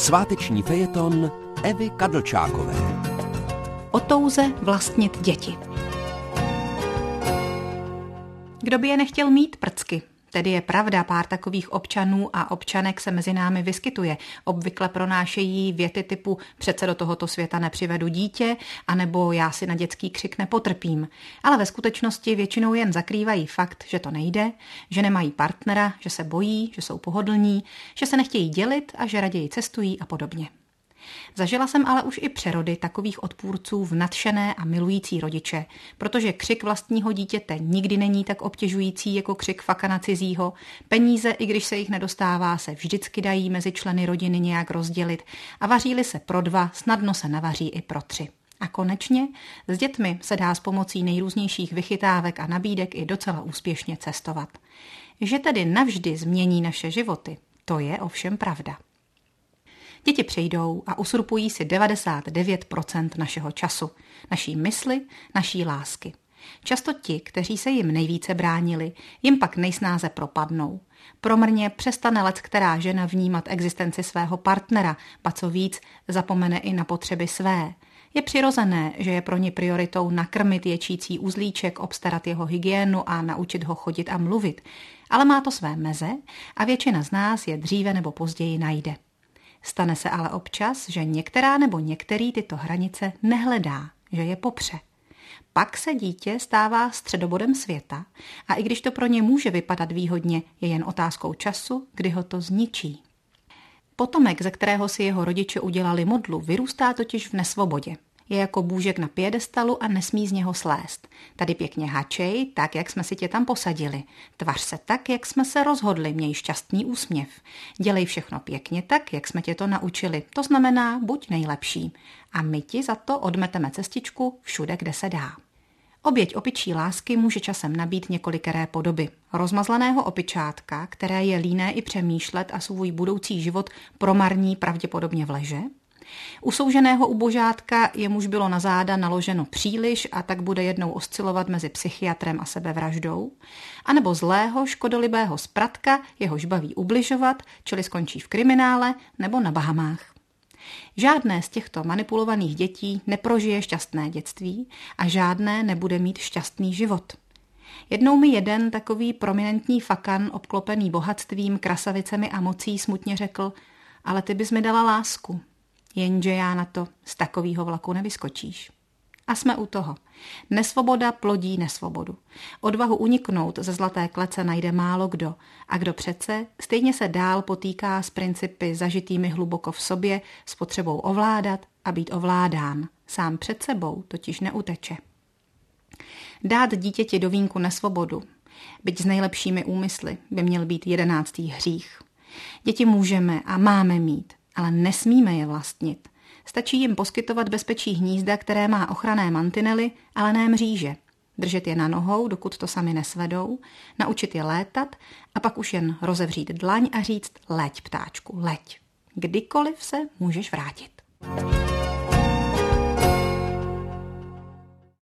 Sváteční fejeton Evy Kadlčákové. O touze vlastnit děti. Kdo by je nechtěl mít prcky? Tedy je pravda, pár takových občanů a občanek se mezi námi vyskytuje. Obvykle pronášejí věty typu přece do tohoto světa nepřivedu dítě, anebo já si na dětský křik nepotrpím. Ale ve skutečnosti většinou jen zakrývají fakt, že to nejde, že nemají partnera, že se bojí, že jsou pohodlní, že se nechtějí dělit a že raději cestují a podobně. Zažila jsem ale už i přerody takových odpůrců v nadšené a milující rodiče, protože křik vlastního dítěte nikdy není tak obtěžující jako křik fakana cizího. Peníze, i když se jich nedostává, se vždycky dají mezi členy rodiny nějak rozdělit a vaří se pro dva, snadno se navaří i pro tři. A konečně s dětmi se dá s pomocí nejrůznějších vychytávek a nabídek i docela úspěšně cestovat. Že tedy navždy změní naše životy, to je ovšem pravda. Děti přijdou a usurpují si 99% našeho času, naší mysli, naší lásky. Často ti, kteří se jim nejvíce bránili, jim pak nejsnáze propadnou. Promrně přestane let která žena vnímat existenci svého partnera, pa co víc, zapomene i na potřeby své. Je přirozené, že je pro ně prioritou nakrmit ječící uzlíček, obstarat jeho hygienu a naučit ho chodit a mluvit. Ale má to své meze a většina z nás je dříve nebo později najde. Stane se ale občas, že některá nebo některý tyto hranice nehledá, že je popře. Pak se dítě stává středobodem světa a i když to pro ně může vypadat výhodně, je jen otázkou času, kdy ho to zničí. Potomek, ze kterého si jeho rodiče udělali modlu, vyrůstá totiž v nesvobodě. Je jako bůžek na piedestalu a nesmí z něho slést. Tady pěkně hačej, tak, jak jsme si tě tam posadili. Tvař se tak, jak jsme se rozhodli, měj šťastný úsměv. Dělej všechno pěkně tak, jak jsme tě to naučili. To znamená, buď nejlepší. A my ti za to odmeteme cestičku všude, kde se dá. Oběť opičí lásky může časem nabít několikeré podoby. Rozmazleného opičátka, které je líné i přemýšlet a svůj budoucí život promarní pravděpodobně v leže, u souženého ubožátka jemuž bylo na záda naloženo příliš a tak bude jednou oscilovat mezi psychiatrem a sebevraždou, anebo zlého, škodolibého spratka, jehož baví ubližovat, čili skončí v kriminále nebo na Bahamách. Žádné z těchto manipulovaných dětí neprožije šťastné dětství a žádné nebude mít šťastný život. Jednou mi jeden takový prominentní fakan, obklopený bohatstvím, krasavicemi a mocí, smutně řekl, ale ty bys mi dala lásku. Jenže já na to z takového vlaku nevyskočíš. A jsme u toho. Nesvoboda plodí nesvobodu. Odvahu uniknout ze zlaté klece najde málo kdo. A kdo přece, stejně se dál potýká s principy zažitými hluboko v sobě, s potřebou ovládat a být ovládán. Sám před sebou totiž neuteče. Dát dítěti do vínku nesvobodu, byť s nejlepšími úmysly, by měl být jedenáctý hřích. Děti můžeme a máme mít, ale nesmíme je vlastnit. Stačí jim poskytovat bezpečí hnízda, které má ochranné mantinely, ale ne mříže. Držet je na nohou, dokud to sami nesvedou, naučit je létat a pak už jen rozevřít dlaň a říct leď, ptáčku, leď. Kdykoliv se můžeš vrátit.